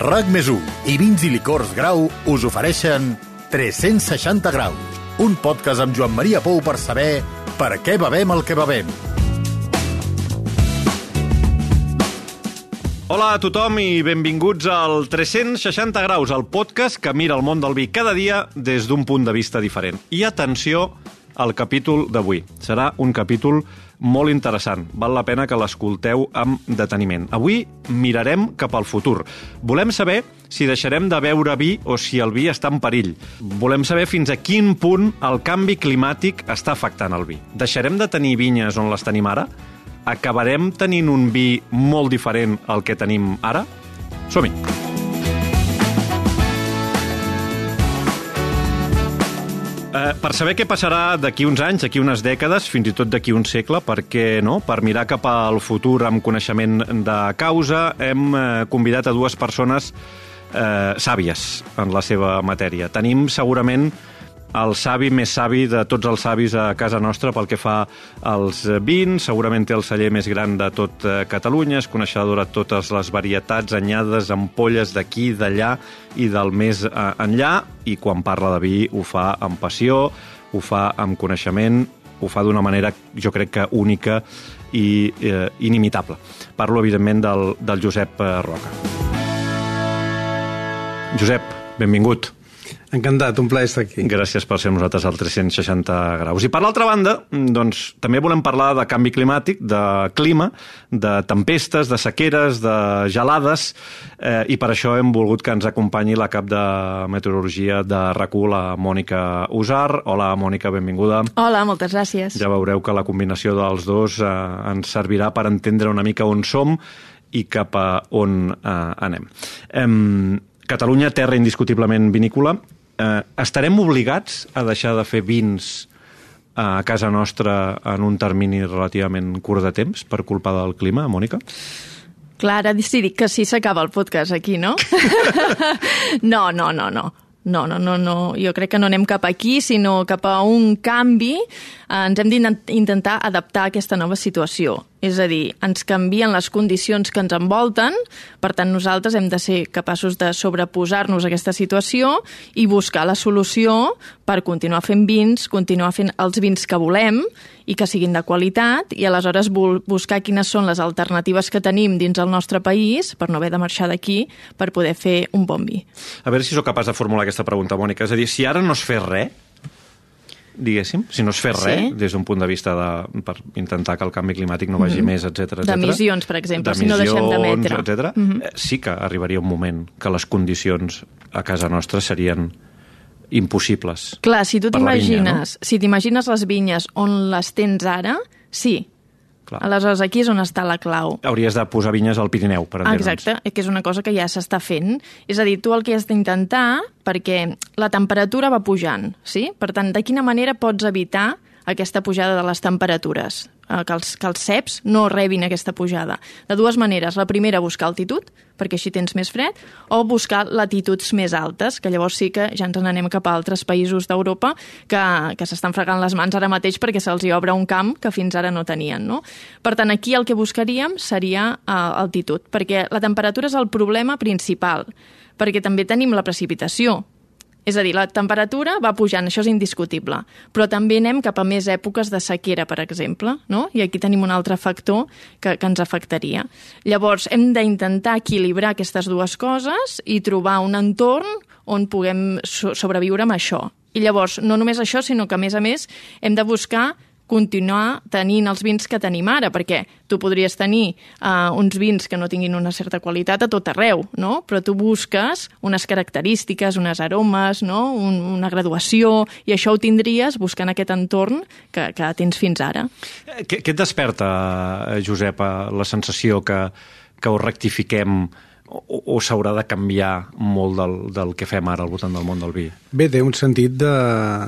RAC més i Vins i Licors Grau us ofereixen 360 graus, un podcast amb Joan Maria Pou per saber per què bevem el que bevem. Hola a tothom i benvinguts al 360 graus, el podcast que mira el món del vi cada dia des d'un punt de vista diferent. I atenció al capítol d'avui. Serà un capítol molt interessant. Val la pena que l'escolteu amb deteniment. Avui mirarem cap al futur. Volem saber si deixarem de beure vi o si el vi està en perill. Volem saber fins a quin punt el canvi climàtic està afectant el vi. Deixarem de tenir vinyes on les tenim ara? Acabarem tenint un vi molt diferent al que tenim ara? Som-hi! Eh, per saber què passarà d'aquí uns anys, d'aquí unes dècades, fins i tot d'aquí un segle, per què no? Per mirar cap al futur amb coneixement de causa, hem eh, convidat a dues persones eh, sàvies en la seva matèria. Tenim segurament el savi més savi de tots els savis a casa nostra pel que fa als vins. Segurament té el celler més gran de tot eh, Catalunya, és coneixedor de totes les varietats, anyades, ampolles d'aquí, d'allà i del més eh, enllà. I quan parla de vi ho fa amb passió, ho fa amb coneixement, ho fa d'una manera, jo crec que única i eh, inimitable. Parlo, evidentment, del, del Josep eh, Roca. Josep, benvingut. Encantat, un plaer estar aquí. Gràcies per ser nosaltres al 360 graus. I per l'altra banda, doncs, també volem parlar de canvi climàtic, de clima, de tempestes, de sequeres, de gelades, eh, i per això hem volgut que ens acompanyi la cap de meteorologia de rac la Mònica Usar. Hola, Mònica, benvinguda. Hola, moltes gràcies. Ja veureu que la combinació dels dos eh, ens servirà per entendre una mica on som i cap a on eh, anem. Eh, Catalunya, terra indiscutiblement vinícola, eh, estarem obligats a deixar de fer vins a casa nostra en un termini relativament curt de temps per culpa del clima, Mònica? Clar, ara decidic que sí s'acaba el podcast aquí, no? no, no, no, no. No, no, no, no. Jo crec que no anem cap aquí, sinó cap a un canvi. Eh, ens hem d'intentar adaptar a aquesta nova situació. És a dir, ens canvien les condicions que ens envolten, per tant nosaltres hem de ser capaços de sobreposar-nos a aquesta situació i buscar la solució per continuar fent vins, continuar fent els vins que volem i que siguin de qualitat i aleshores buscar quines són les alternatives que tenim dins el nostre país per no haver de marxar d'aquí per poder fer un bon vi. A veure si sóc capaç de formular aquesta pregunta, Mònica. És a dir, si ara no es fes res, diguéssim, si no es fer res sí. des d'un punt de vista de, per intentar que el canvi climàtic no vagi mm -hmm. més, etc. D'emissions, per exemple, si no deixem d'emetre. etc. Mm -hmm. sí que arribaria un moment que les condicions a casa nostra serien impossibles. Clar, si tu t'imagines, no? si t'imagines les vinyes on les tens ara, sí, Clar. Aleshores, aquí és on està la clau. Hauries de posar vinyes al Pirineu, per entendre'ns. Exacte, que és una cosa que ja s'està fent. És a dir, tu el que has d'intentar, perquè la temperatura va pujant, sí? Per tant, de quina manera pots evitar aquesta pujada de les temperatures? Eh, que els, que els ceps no rebin aquesta pujada. De dues maneres. La primera, buscar altitud, perquè així tens més fred, o buscar latituds més altes, que llavors sí que ja ens n'anem cap a altres països d'Europa que, que s'estan fregant les mans ara mateix perquè se'ls hi obre un camp que fins ara no tenien. No? Per tant, aquí el que buscaríem seria uh, altitud, perquè la temperatura és el problema principal, perquè també tenim la precipitació, és a dir, la temperatura va pujant, això és indiscutible, però també anem cap a més èpoques de sequera, per exemple, no? i aquí tenim un altre factor que, que ens afectaria. Llavors, hem d'intentar equilibrar aquestes dues coses i trobar un entorn on puguem sobreviure amb això. I llavors, no només això, sinó que, a més a més, hem de buscar continuar tenint els vins que tenim ara, perquè tu podries tenir uh, uns vins que no tinguin una certa qualitat a tot arreu, no? però tu busques unes característiques, unes aromes, no? Un, una graduació, i això ho tindries buscant aquest entorn que, que tens fins ara. Què, què et desperta, Josep, la sensació que, que ho rectifiquem o, o s'haurà de canviar molt del, del que fem ara al voltant del món del vi? Bé, té un sentit de,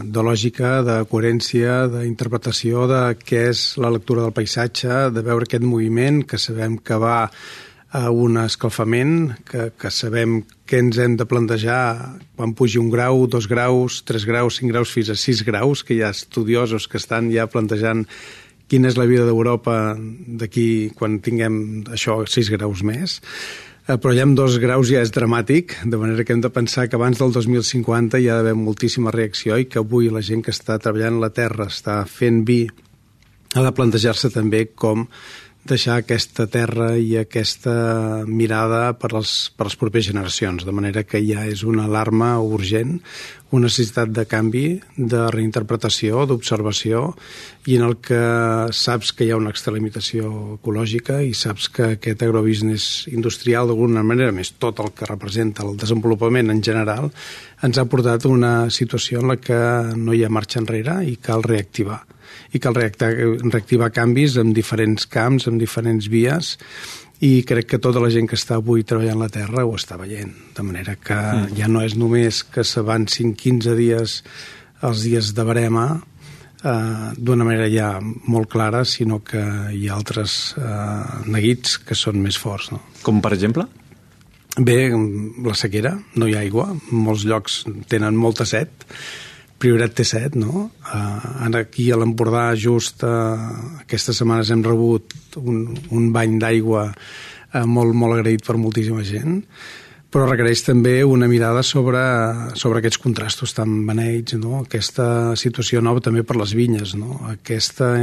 de lògica, de coherència, d'interpretació de què és la lectura del paisatge, de veure aquest moviment que sabem que va a un escalfament, que, que sabem què ens hem de plantejar quan pugi un grau, dos graus, tres graus, cinc graus, fins a sis graus, que hi ha estudiosos que estan ja plantejant quina és la vida d'Europa d'aquí quan tinguem això, sis graus més però ja amb dos graus ja és dramàtic, de manera que hem de pensar que abans del 2050 hi ha d'haver moltíssima reacció i que avui la gent que està treballant la terra, està fent vi, ha de plantejar-se també com deixar aquesta terra i aquesta mirada per les, per les properes generacions, de manera que ja és una alarma urgent, una necessitat de canvi, de reinterpretació, d'observació, i en el que saps que hi ha una extralimitació ecològica i saps que aquest agrobusiness industrial, d'alguna manera, més tot el que representa el desenvolupament en general, ens ha portat a una situació en la que no hi ha marxa enrere i cal reactivar. I cal reactivar, canvis en diferents camps, en diferents vies, i crec que tota la gent que està avui treballant la Terra ho està veient, de manera que mm. ja no és només que s'avancin 15 dies els dies de barema eh, d'una manera ja molt clara, sinó que hi ha altres eh, neguits que són més forts. No? Com per exemple? Bé, la sequera, no hi ha aigua, molts llocs tenen molta set, prioritat T7, no? Uh, aquí a l'Empordà just uh, aquestes setmanes hem rebut un, un bany d'aigua uh, molt, molt agraït per moltíssima gent, però requereix també una mirada sobre, sobre aquests contrastos tan beneits, no? aquesta situació nova també per les vinyes, no? aquesta,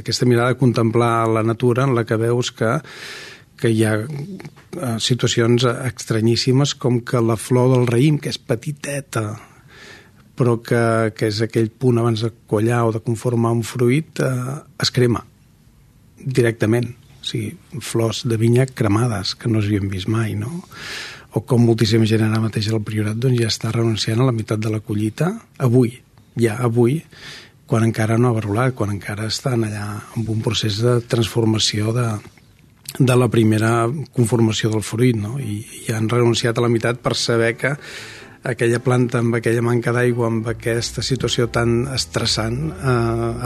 aquesta mirada de contemplar la natura en la que veus que que hi ha situacions estranyíssimes com que la flor del raïm, que és petiteta, però que, que és aquell punt abans de collar o de conformar un fruit, eh, es crema directament. O sigui, flors de vinya cremades, que no s'havien vist mai, no? O com moltíssima gent ara mateix al Priorat doncs ja està renunciant a la meitat de la collita, avui, ja avui, quan encara no ha barolat, quan encara estan allà amb un procés de transformació de, de la primera conformació del fruit, no? I, i han renunciat a la meitat per saber que aquella planta amb aquella manca d'aigua, amb aquesta situació tan estressant, eh,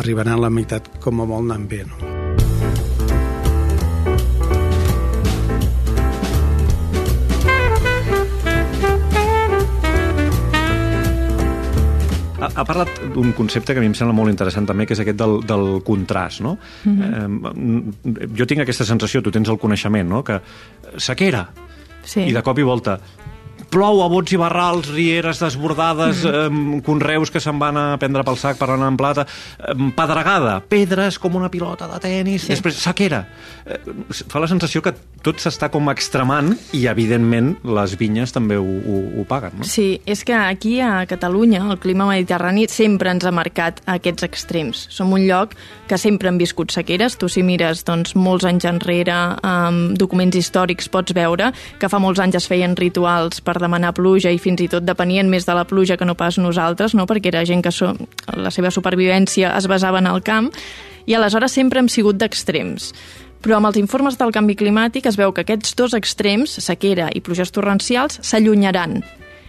arribarà a la meitat com a molt anant bé. No? ha parlat d'un concepte que a mi em sembla molt interessant també, que és aquest del, del contrast, no? Mm -hmm. eh, jo tinc aquesta sensació, tu tens el coneixement, no?, que sequera, sí. i de cop i volta plou a bots i barrals, rieres desbordades, mm. eh, conreus que se'n van a prendre pel sac per anar en plata, eh, pedregada, pedres com una pilota de tennis, sí. després sequera. Eh, fa la sensació que tot s'està com extremant i, evidentment, les vinyes també ho, ho, ho paguen, no? Sí, és que aquí a Catalunya el clima mediterrani sempre ens ha marcat aquests extrems. Som un lloc que sempre han viscut sequeres. Tu si mires doncs, molts anys enrere, amb documents històrics, pots veure que fa molts anys es feien rituals per demanar pluja i fins i tot depenien més de la pluja que no pas nosaltres, no? perquè era gent que so, la seva supervivència es basava en el camp, i aleshores sempre hem sigut d'extrems. Però amb els informes del canvi climàtic es veu que aquests dos extrems, sequera i pluges torrencials, s'allunyaran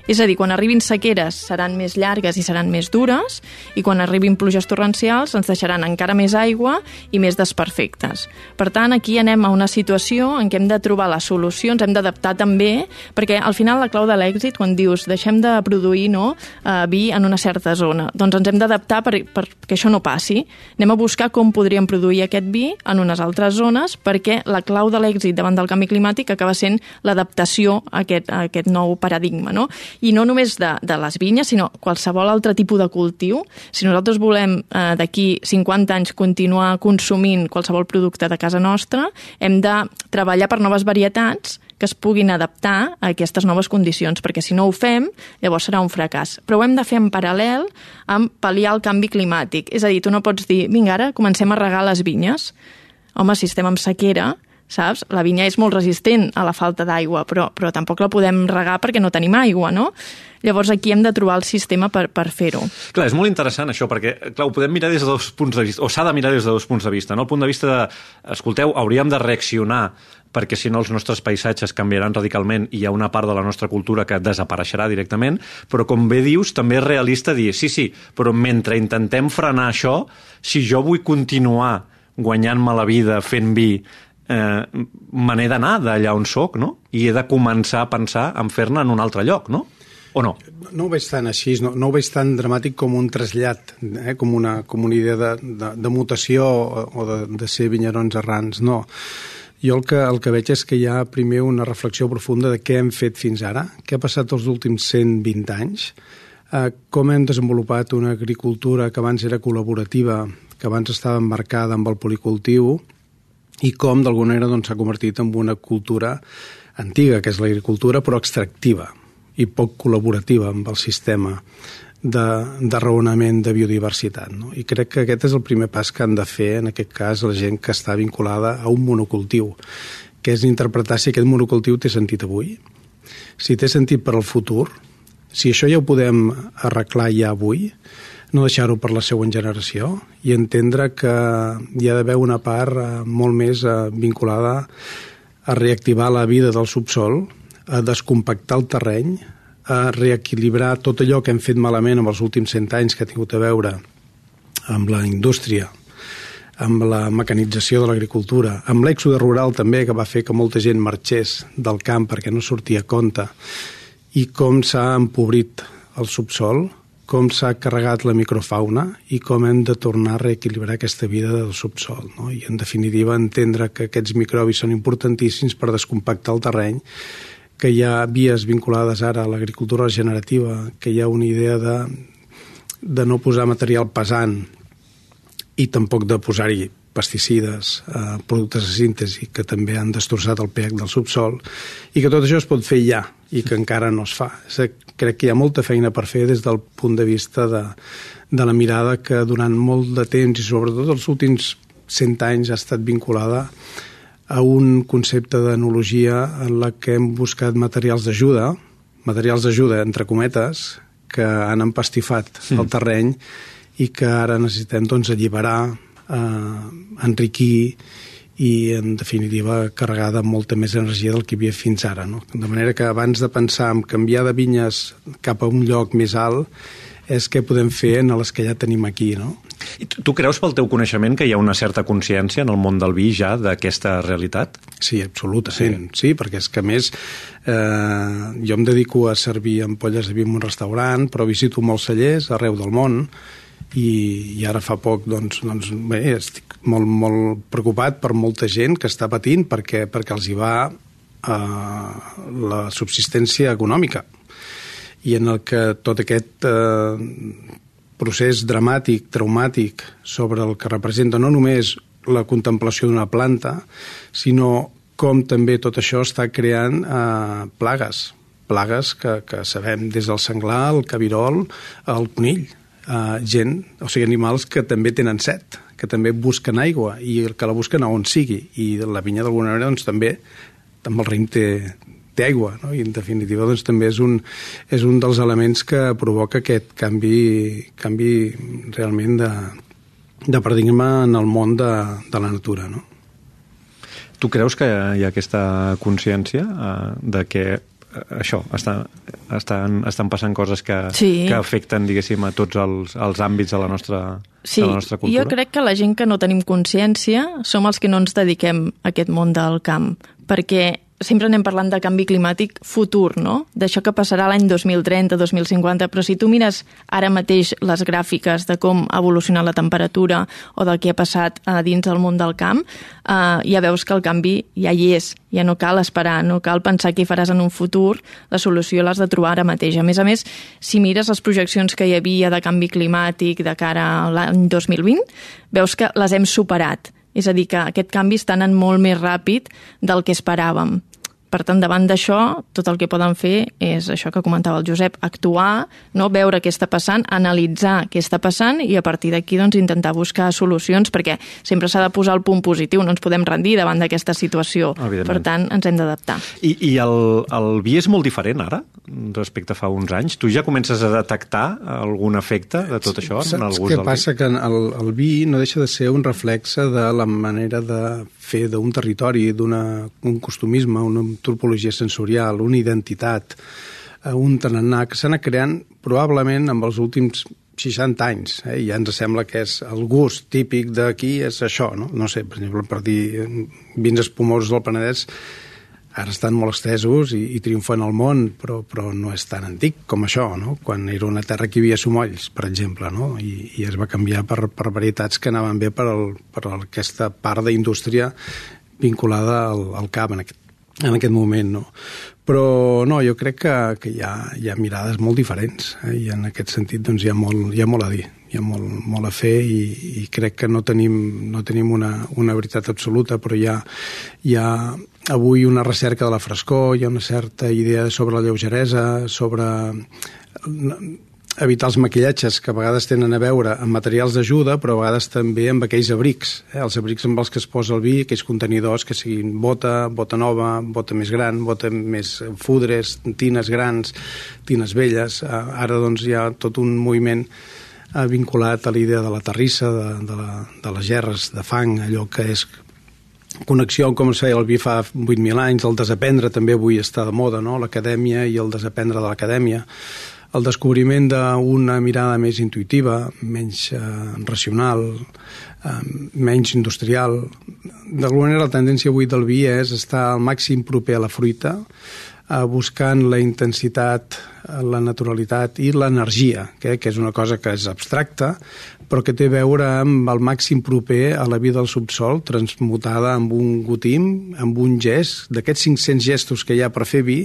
és a dir, quan arribin sequeres seran més llargues i seran més dures i quan arribin pluges torrencials ens deixaran encara més aigua i més desperfectes. Per tant, aquí anem a una situació en què hem de trobar les solucions, hem d'adaptar també, perquè al final la clau de l'èxit, quan dius deixem de produir no, eh, vi en una certa zona, doncs ens hem d'adaptar per, perquè això no passi. Anem a buscar com podríem produir aquest vi en unes altres zones perquè la clau de l'èxit davant del canvi climàtic acaba sent l'adaptació a aquest, a aquest nou paradigma. No? I no només de, de les vinyes, sinó qualsevol altre tipus de cultiu. Si nosaltres volem eh, d'aquí 50 anys continuar consumint qualsevol producte de casa nostra, hem de treballar per noves varietats que es puguin adaptar a aquestes noves condicions, perquè si no ho fem, llavors serà un fracàs. Però ho hem de fer en paral·lel amb pal·liar el canvi climàtic. És a dir, tu no pots dir, vinga, ara comencem a regar les vinyes. Home, si estem en sequera, saps? La vinya és molt resistent a la falta d'aigua, però, però tampoc la podem regar perquè no tenim aigua, no? Llavors aquí hem de trobar el sistema per, per fer-ho. Clar, és molt interessant això, perquè clar, ho podem mirar des de dos punts de vista, o s'ha de mirar des de dos punts de vista. No? El punt de vista de, escolteu, hauríem de reaccionar perquè si no els nostres paisatges canviaran radicalment i hi ha una part de la nostra cultura que desapareixerà directament, però com bé dius, també és realista dir, sí, sí, però mentre intentem frenar això, si jo vull continuar guanyant-me la vida fent vi eh, me n'he d'anar d'allà on sóc, no? I he de començar a pensar en fer-ne en un altre lloc, no? O no? No ho veig tan així, no, no ho veig tan dramàtic com un trasllat, eh? com, una, com una idea de, de, de mutació o de, de ser vinyarons errants, no. Jo el que, el que veig és que hi ha primer una reflexió profunda de què hem fet fins ara, què ha passat els últims 120 anys, eh, com hem desenvolupat una agricultura que abans era col·laborativa, que abans estava embarcada amb el policultiu, i com d'alguna manera doncs, s'ha doncs, convertit en una cultura antiga, que és l'agricultura, però extractiva i poc col·laborativa amb el sistema de, de raonament de biodiversitat. No? I crec que aquest és el primer pas que han de fer, en aquest cas, la gent que està vinculada a un monocultiu, que és interpretar si aquest monocultiu té sentit avui, si té sentit per al futur, si això ja ho podem arreglar ja avui, no deixar-ho per la següent generació i entendre que hi ha d'haver una part eh, molt més eh, vinculada a reactivar la vida del subsol, a descompactar el terreny, a reequilibrar tot allò que hem fet malament en els últims 100 anys que ha tingut a veure amb la indústria, amb la mecanització de l'agricultura, amb l'èxode rural també, que va fer que molta gent marxés del camp perquè no sortia a compte, i com s'ha empobrit el subsol, com s'ha carregat la microfauna i com hem de tornar a reequilibrar aquesta vida del subsol. No? I, en definitiva, entendre que aquests microbis són importantíssims per descompactar el terreny que hi ha vies vinculades ara a l'agricultura regenerativa, que hi ha una idea de, de no posar material pesant i tampoc de posar-hi pesticides, eh, productes de síntesi que també han destrossat el pH del subsol i que tot això es pot fer ja i que encara no es fa. Crec que hi ha molta feina per fer des del punt de vista de, de la mirada que durant molt de temps i sobretot els últims 100 anys ha estat vinculada a un concepte d'enologia en la que hem buscat materials d'ajuda, materials d'ajuda entre cometes, que han empastifat sí. el terreny i que ara necessitem doncs, alliberar, eh, enriquir i, en definitiva, carregar de molta més energia del que hi havia fins ara. No? De manera que abans de pensar en canviar de vinyes cap a un lloc més alt, és què podem fer en les que ja tenim aquí, no? I tu creus pel teu coneixement que hi ha una certa consciència en el món del vi ja d'aquesta realitat? Sí, absolutament, sí. sí, perquè és que a més eh, jo em dedico a servir ampolles de vi en un restaurant, però visito molts cellers arreu del món i, i ara fa poc doncs, doncs bé, estic molt, molt preocupat per molta gent que està patint perquè, perquè els hi va eh, la subsistència econòmica. I en el que tot aquest eh, procés dramàtic, traumàtic, sobre el que representa no només la contemplació d'una planta, sinó com també tot això està creant eh, plagues, plagues que, que sabem des del senglar, el cabirol, el conill, eh, gent, o sigui, animals que també tenen set, que també busquen aigua i que la busquen on sigui. I la vinya d'alguna manera doncs, també, també el raïm té, té aigua, no? i en definitiva doncs, també és un, és un dels elements que provoca aquest canvi, canvi realment de, de paradigma en el món de, de la natura. No? Tu creus que hi ha aquesta consciència eh, de que això, està, estan, estan passant coses que, sí. que afecten, diguéssim, a tots els, els àmbits de la nostra, sí, de la nostra cultura? jo crec que la gent que no tenim consciència som els que no ens dediquem a aquest món del camp, perquè sempre anem parlant de canvi climàtic futur, no? D'això que passarà l'any 2030, 2050, però si tu mires ara mateix les gràfiques de com ha evolucionat la temperatura o del que ha passat a dins del món del camp, eh, ja veus que el canvi ja hi és, ja no cal esperar, no cal pensar què faràs en un futur, la solució l'has de trobar ara mateix. A més a més, si mires les projeccions que hi havia de canvi climàtic de cara a l'any 2020, veus que les hem superat és a dir, que aquest canvi està anant molt més ràpid del que esperàvem. Per tant, davant d'això, tot el que poden fer és això que comentava el Josep, actuar, no veure què està passant, analitzar què està passant i a partir d'aquí doncs, intentar buscar solucions perquè sempre s'ha de posar el punt positiu, no ens podem rendir davant d'aquesta situació. Per tant, ens hem d'adaptar. I, I el, el vi és molt diferent ara respecte a fa uns anys? Tu ja comences a detectar algun efecte de tot això? Saps en el gust què passa? Vi? Que el, el vi no deixa de ser un reflexe de la manera de fer d'un territori, d'un costumisme, una antropologia sensorial, una identitat, eh, un tarannà que s'ha anat creant probablement amb els últims 60 anys, eh? ja ens sembla que és el gust típic d'aquí és això, no? No sé, per exemple, per dir eh, vins espumosos del Penedès ara estan molt estesos i, i triomfen al món, però, però no és tan antic com això, no? quan era una terra que hi havia somolls, per exemple, no? I, i es va canviar per, per varietats que anaven bé per, el, per aquesta part d'indústria vinculada al, al CAP en aquest, en aquest moment. No? Però no, jo crec que, que hi, ha, hi ha mirades molt diferents eh? i en aquest sentit doncs, hi, ha molt, hi ha molt a dir, hi ha molt, molt a fer i, i crec que no tenim, no tenim una, una veritat absoluta, però hi ha, hi ha avui una recerca de la frescor, hi ha una certa idea sobre la lleugeresa, sobre evitar els maquillatges que a vegades tenen a veure amb materials d'ajuda, però a vegades també amb aquells abrics, eh? els abrics amb els que es posa el vi, aquells contenidors que siguin bota, bota nova, bota més gran, bota més fudres, tines grans, tines velles. Eh, ara doncs hi ha tot un moviment eh, vinculat a l'idea de la terrissa, de, de, la, de les gerres de fang, allò que és connexió com es feia el vi fa 8.000 anys, el desaprendre també avui està de moda, no? l'acadèmia i el desaprendre de l'acadèmia el descobriment d'una mirada més intuïtiva, menys eh, racional, eh, menys industrial. D'alguna manera, la tendència avui del vi és estar al màxim proper a la fruita, eh, buscant la intensitat, la naturalitat i l'energia, que, que és una cosa que és abstracta, però que té a veure amb el màxim proper a la vida del subsol, transmutada amb un gotim, amb un gest, d'aquests 500 gestos que hi ha per fer vi,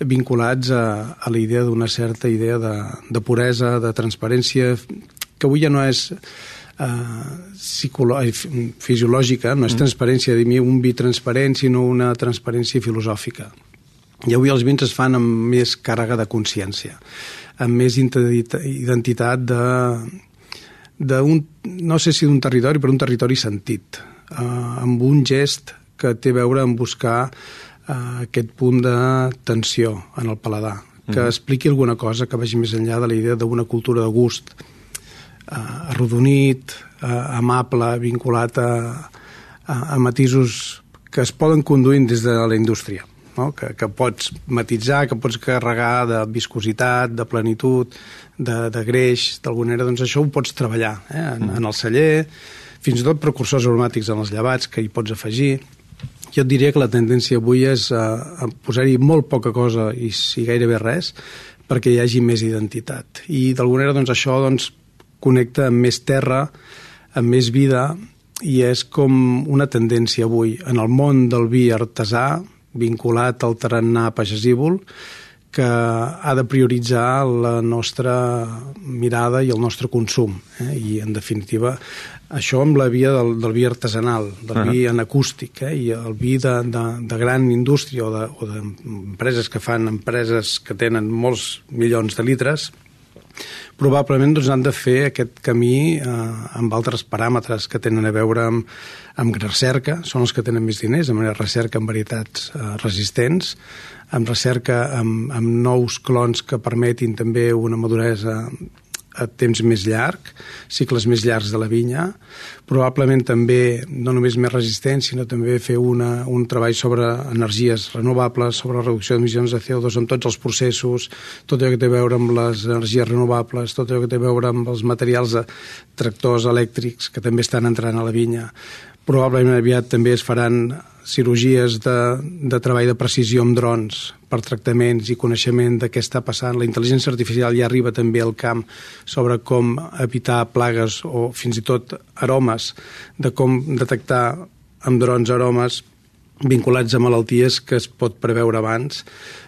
vinculats a, a la idea d'una certa idea de, de puresa, de transparència, que avui ja no és eh, fisiològica, no és mm. transparència de mi un vi transparent, sinó una transparència filosòfica. I avui els vins es fan amb més càrrega de consciència, amb més identitat de, de un, no sé si d'un territori, però un territori sentit, eh, amb un gest que té a veure amb buscar eh, aquest punt de tensió en el paladar, que mm. expliqui alguna cosa que vagi més enllà de la idea d'una cultura de gust eh, arrodonit, eh, amable, vinculat a, a, a matisos que es poden conduir des de la indústria. No? Que, que pots matitzar, que pots carregar de viscositat, de plenitud, de, de greix, d'alguna manera, doncs això ho pots treballar eh? en, mm. en el celler, fins i tot precursors aromàtics en els llevats que hi pots afegir jo et diria que la tendència avui és a, a posar-hi molt poca cosa i si gairebé res perquè hi hagi més identitat. I d'alguna manera doncs, això doncs, connecta amb més terra, amb més vida i és com una tendència avui en el món del vi artesà vinculat al tarannà pagesívol que ha de prioritzar la nostra mirada i el nostre consum. Eh? I, en definitiva, això amb la via del, del vi artesanal, del uh -huh. vi en acústic, eh? i el vi de, de, de gran indústria o d'empreses de, que fan empreses que tenen molts milions de litres, probablement doncs, han de fer aquest camí eh, amb altres paràmetres que tenen a veure amb, amb recerca, són els que tenen més diners, amb recerca en varietats eh, resistents, amb recerca amb, amb nous clons que permetin també una maduresa a temps més llarg, cicles més llargs de la vinya, probablement també no només més resistent, sinó també fer una, un treball sobre energies renovables, sobre la reducció d'emissions de CO2 en tots els processos, tot allò que té a veure amb les energies renovables, tot allò que té a veure amb els materials de tractors elèctrics que també estan entrant a la vinya. Probablement aviat també es faran cirurgies de, de treball de precisió amb drons per tractaments i coneixement de què està passant. La intel·ligència artificial ja arriba també al camp sobre com evitar plagues o fins i tot aromes, de com detectar amb drons aromes vinculats a malalties que es pot preveure abans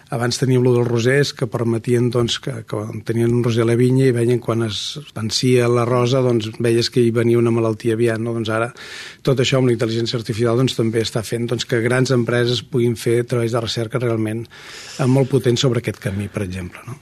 abans teníem lo dels rosers que permetien doncs, que, que tenien un roser a la vinya i veien quan es vencia la rosa doncs, veies que hi venia una malaltia aviat. No? Doncs ara tot això amb la intel·ligència artificial doncs, també està fent doncs, que grans empreses puguin fer treballs de recerca realment molt potents sobre aquest camí, per exemple. No?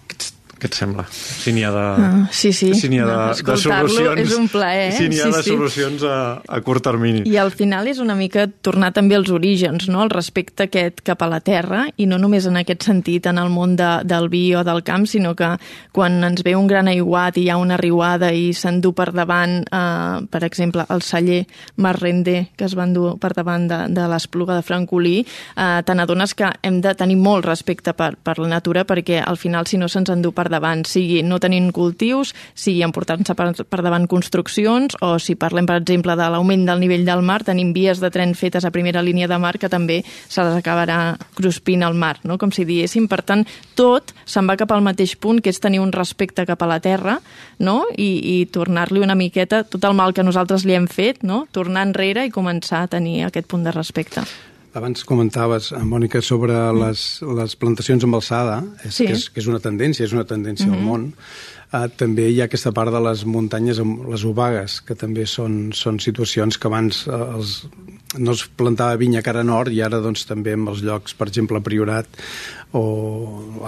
Què et sembla? Si n'hi ha de, ah, sí, sí. Si n'hi ha de, no, de solucions... és un plaer. Si n'hi ha sí, de sí. solucions a, a curt termini. I al final és una mica tornar també als orígens, no? el respecte aquest cap a la terra, i no només en aquest sentit en el món de, del vi o del camp, sinó que quan ens ve un gran aiguat i hi ha una riuada i s'endú per davant, eh, per exemple, el celler Marrender, que es va endur per davant de, de l'Espluga de Francolí, eh, te n'adones que hem de tenir molt respecte per, per la natura perquè al final si no se'ns endú per per davant, sigui no tenint cultius, sigui emportant-se per, per davant construccions, o si parlem, per exemple, de l'augment del nivell del mar, tenim vies de tren fetes a primera línia de mar que també se les acabarà cruspint al mar, no? com si diguéssim. Per tant, tot se'n va cap al mateix punt, que és tenir un respecte cap a la terra no? i, i tornar-li una miqueta tot el mal que nosaltres li hem fet, no? tornar enrere i començar a tenir aquest punt de respecte. Abans comentaves, eh, Mònica, sobre mm. les, les plantacions amb alçada, és, sí. que, és, que és una tendència, és una tendència mm -hmm. al món. Uh, també hi ha aquesta part de les muntanyes, amb les obagues, que també són, són situacions que abans uh, els, no es plantava vinya cara nord i ara doncs, també en els llocs, per exemple, Priorat o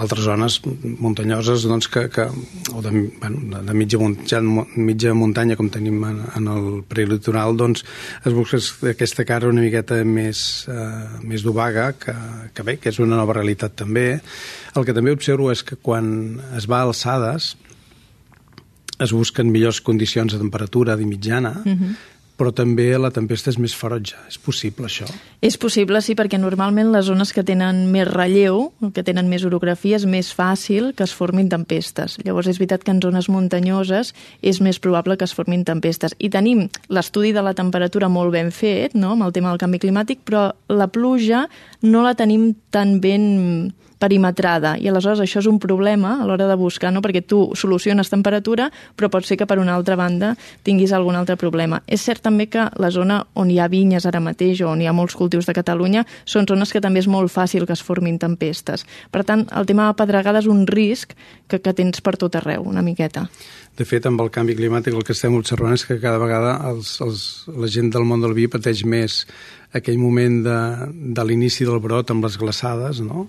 altres zones muntanyoses doncs, que, que, o de, bueno, de mitja, ja, mitja muntanya com tenim en, en el prelitoral doncs es busca aquesta cara una miqueta més, eh, més d'obaga que, que bé, que és una nova realitat també. El que també observo és que quan es va a alçades es busquen millors condicions de temperatura de mitjana, uh mhm. -huh però també la tempesta és més ferotge. És possible, això? És possible, sí, perquè normalment les zones que tenen més relleu, que tenen més orografia, és més fàcil que es formin tempestes. Llavors, és veritat que en zones muntanyoses és més probable que es formin tempestes. I tenim l'estudi de la temperatura molt ben fet, no?, amb el tema del canvi climàtic, però la pluja no la tenim tan ben perimetrada i aleshores això és un problema a l'hora de buscar, no? perquè tu soluciones temperatura però pot ser que per una altra banda tinguis algun altre problema. És cert també que la zona on hi ha vinyes ara mateix o on hi ha molts cultius de Catalunya són zones que també és molt fàcil que es formin tempestes. Per tant, el tema de pedregada és un risc que, que tens per tot arreu, una miqueta. De fet, amb el canvi climàtic el que estem observant és que cada vegada els, els, la gent del món del vi pateix més aquell moment de, de l'inici del brot amb les glaçades, no?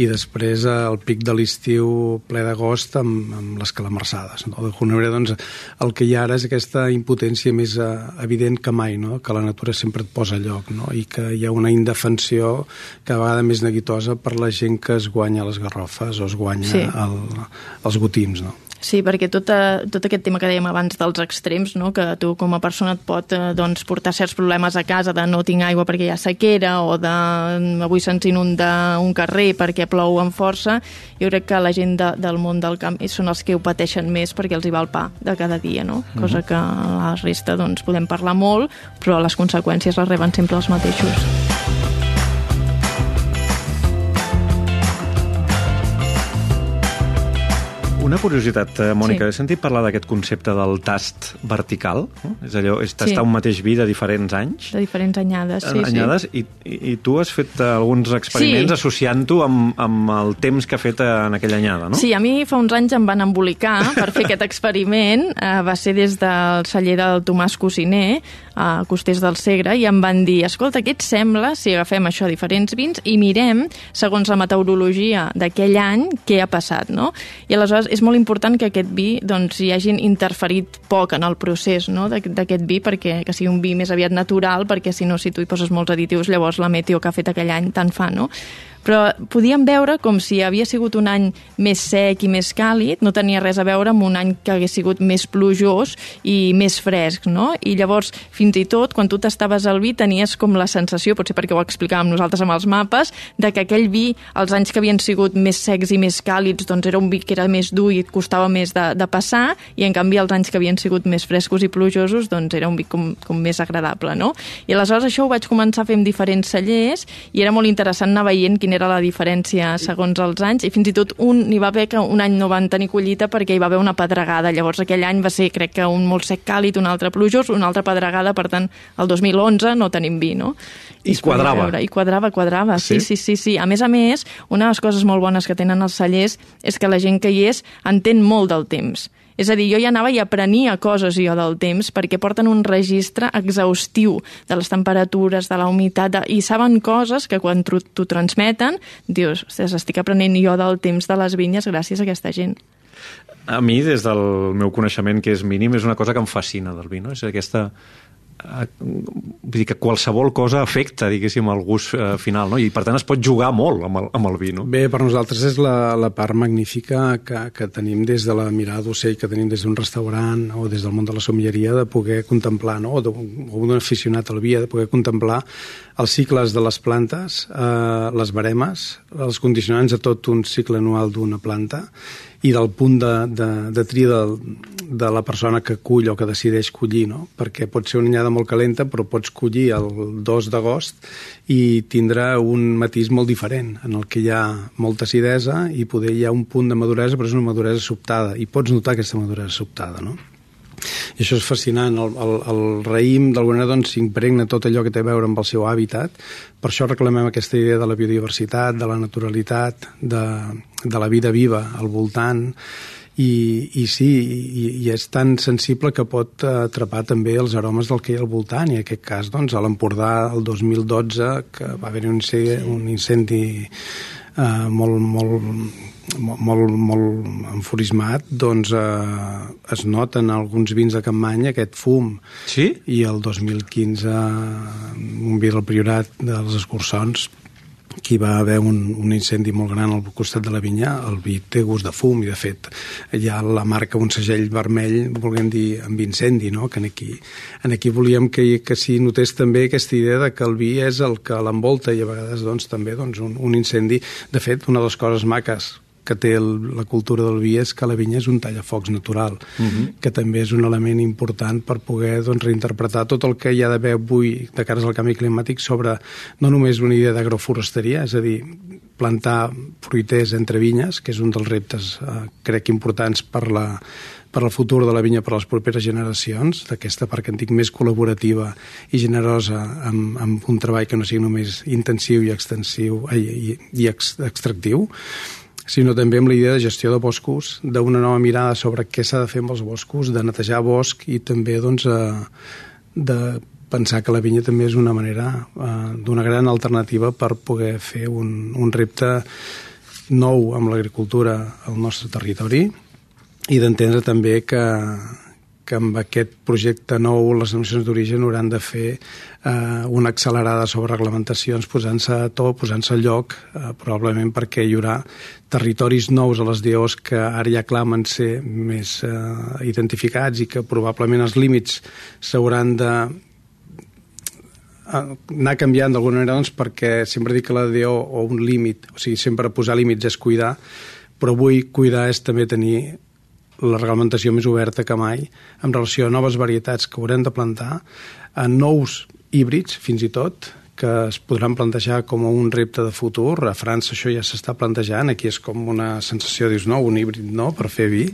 i després el pic de l'estiu ple d'agost amb, amb les calamarsades. No? D'alguna manera, doncs, el que hi ha ara és aquesta impotència més uh, evident que mai, no? que la natura sempre et posa a lloc, no? i que hi ha una indefensió cada vegada més neguitosa per la gent que es guanya les garrofes o es guanya sí. el, els gotims. No? Sí, perquè tot, a, tot aquest tema que dèiem abans dels extrems, no? que tu com a persona et pot eh, doncs, portar certs problemes a casa de no tinc aigua perquè hi ha sequera o de avui se'ns inunda un carrer perquè plou amb força, jo crec que la gent de, del món del camp són els que ho pateixen més perquè els hi va el pa de cada dia, no? Mhm. cosa que la resta doncs, podem parlar molt, però les conseqüències les reben sempre els mateixos. Una curiositat, eh, Mònica, sí. he sentit parlar d'aquest concepte del tast vertical, no? és allò, és tastar sí. un mateix vi de diferents anys. De diferents anyades, sí, anyades, sí. I, i tu has fet alguns experiments sí. associant-ho amb, amb el temps que ha fet en aquella anyada, no? Sí, a mi fa uns anys em van embolicar per fer aquest experiment, eh, va ser des del celler del Tomàs Cosiner, a Costers del Segre, i em van dir, escolta, què et sembla si agafem això, diferents vins, i mirem, segons la meteorologia d'aquell any, què ha passat, no? I aleshores és molt important que aquest vi doncs, hi hagin interferit poc en el procés no? d'aquest vi perquè que sigui un vi més aviat natural perquè si no, si tu hi poses molts additius llavors la meteo que ha fet aquell any tant fa, no? Però podíem veure com si havia sigut un any més sec i més càlid, no tenia res a veure amb un any que hagués sigut més plujós i més fresc, no? I llavors, fins i tot, quan tu t'estaves al vi, tenies com la sensació, potser perquè ho explicàvem nosaltres amb els mapes, de que aquell vi, els anys que havien sigut més secs i més càlids, doncs era un vi que era més dur i costava més de, de passar, i en canvi els anys que havien sigut més frescos i plujosos, doncs era un vi com, com més agradable, no? I aleshores això ho vaig començar a fer amb diferents cellers i era molt interessant anar veient quin quina era la diferència segons els anys, i fins i tot un n'hi va haver que un any no van tenir collita perquè hi va haver una pedregada. Llavors aquell any va ser, crec que, un molt sec càlid, un altre plujós, una altra pedregada, per tant, el 2011 no tenim vi, no? I, I quadrava. I quadrava, quadrava, sí? sí, sí, sí, sí. A més a més, una de les coses molt bones que tenen els cellers és que la gent que hi és entén molt del temps. És a dir, jo ja anava i aprenia coses jo del temps perquè porten un registre exhaustiu de les temperatures, de la humitat, de... i saben coses que quan t'ho transmeten, dius, ostres, estic aprenent jo del temps de les vinyes gràcies a aquesta gent. A mi, des del meu coneixement, que és mínim, és una cosa que em fascina del vi, no? És aquesta vull dir que qualsevol cosa afecta, diguéssim, el gust eh, final, no? I per tant es pot jugar molt amb el, amb el vi, no? Bé, per nosaltres és la, la part magnífica que, que tenim des de la mirada d'ocell, que tenim des d'un restaurant o des del món de la somieria, de poder contemplar, no? o d'un aficionat al vi, de poder contemplar els cicles de les plantes, eh, les baremes, els condicionants de tot un cicle anual d'una planta, i del punt de, de, de tria del, de la persona que cull o que decideix collir, no? perquè pot ser una anyada molt calenta, però pots collir el 2 d'agost i tindrà un matís molt diferent, en el que hi ha molta acidesa i poder hi ha un punt de maduresa, però és una maduresa sobtada, i pots notar aquesta maduresa sobtada, no? I això és fascinant. El, el, el raïm, d'alguna manera, doncs, s'impregna tot allò que té a veure amb el seu hàbitat. Per això reclamem aquesta idea de la biodiversitat, de la naturalitat, de, de la vida viva al voltant, i, i sí, i, i és tan sensible que pot atrapar també els aromes del que hi ha al voltant, i en aquest cas, doncs, a l'Empordà, el 2012, que va haver un, un incendi eh, molt, molt molt, molt enfurismat, doncs eh, es nota en alguns vins de Campmany aquest fum. Sí? I el 2015, un vi del Priorat dels Escurçons, que hi va haver un, un incendi molt gran al costat de la vinya, el vi té gust de fum i de fet hi ha la marca un segell vermell, volguem dir amb incendi, no? que en aquí, en aquí volíem que, que s'hi notés també aquesta idea de que el vi és el que l'envolta i a vegades doncs, també doncs, un, un incendi. De fet, una de les coses maques que té el, la cultura del vi és que la vinya és un tallafocs natural, uh mhm. -huh. que també és un element important per poder doncs, reinterpretar tot el que hi ha d'haver avui de cares al canvi climàtic sobre no només una idea d'agroforesteria, és a dir, plantar fruiters entre vinyes, que és un dels reptes, eh, crec, importants per la, per al futur de la vinya per a les properes generacions, d'aquesta part que en dic més col·laborativa i generosa amb, amb un treball que no sigui només intensiu i extensiu i, i, i ex, extractiu sinó també amb la idea de gestió de boscos, d'una nova mirada sobre què s'ha de fer amb els boscos, de netejar bosc i també doncs, eh, de pensar que la vinya també és una manera eh, d'una gran alternativa per poder fer un, un repte nou amb l'agricultura al nostre territori i d'entendre també que, que amb aquest projecte nou les nacions d'origen hauran de fer eh, una accelerada sobre reglamentacions posant-se a to, posant-se al lloc, eh, probablement perquè hi haurà territoris nous a les DOs que ara ja clamen ser més eh, identificats i que probablement els límits s'hauran de eh, anar canviant d'alguna manera doncs, perquè sempre dic que la DO o un límit, o sigui, sempre posar límits és cuidar, però avui cuidar és també tenir la reglamentació més oberta que mai en relació a noves varietats que haurem de plantar, a nous híbrids, fins i tot, que es podran plantejar com un repte de futur. A França això ja s'està plantejant, aquí és com una sensació, dius, no, un híbrid no, per fer vi,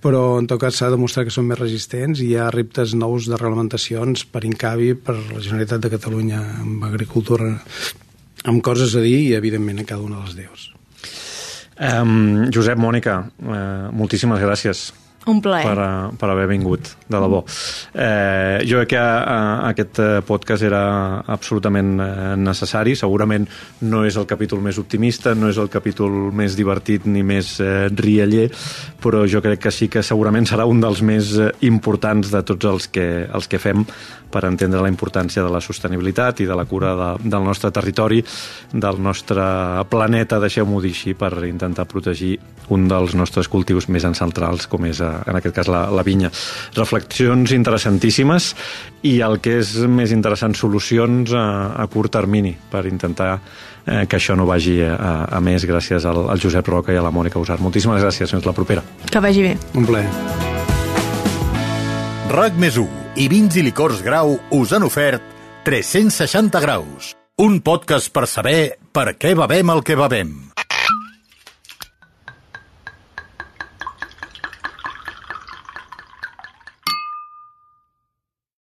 però en tot cas s'ha demostrat que són més resistents i hi ha reptes nous de reglamentacions per Incavi, per la Generalitat de Catalunya amb agricultura, amb coses a dir i evidentment a cada una de les deus. Um, Josep, Mònica, uh, moltíssimes gràcies. Un plaer. Per, uh, per haver vingut, de debò. Eh, jo crec que uh, aquest podcast era absolutament necessari. Segurament no és el capítol més optimista, no és el capítol més divertit ni més uh, rialler, però jo crec que sí que segurament serà un dels més importants de tots els que, els que fem per entendre la importància de la sostenibilitat i de la cura de, del nostre territori, del nostre planeta, deixeu-m'ho dir així, per intentar protegir un dels nostres cultius més ancestrals, com és, eh, en aquest cas, la, la vinya. Reflexions interessantíssimes i el que és més interessant, solucions a, a curt termini per intentar eh, que això no vagi a, a més gràcies al, al Josep Roca i a la Mònica Usar. Moltíssimes gràcies, fins la propera. Que vagi bé. Un plaer. RAC més 1 i vins i licors grau us han ofert 360 graus, un podcast per saber per què bevem el que bevem.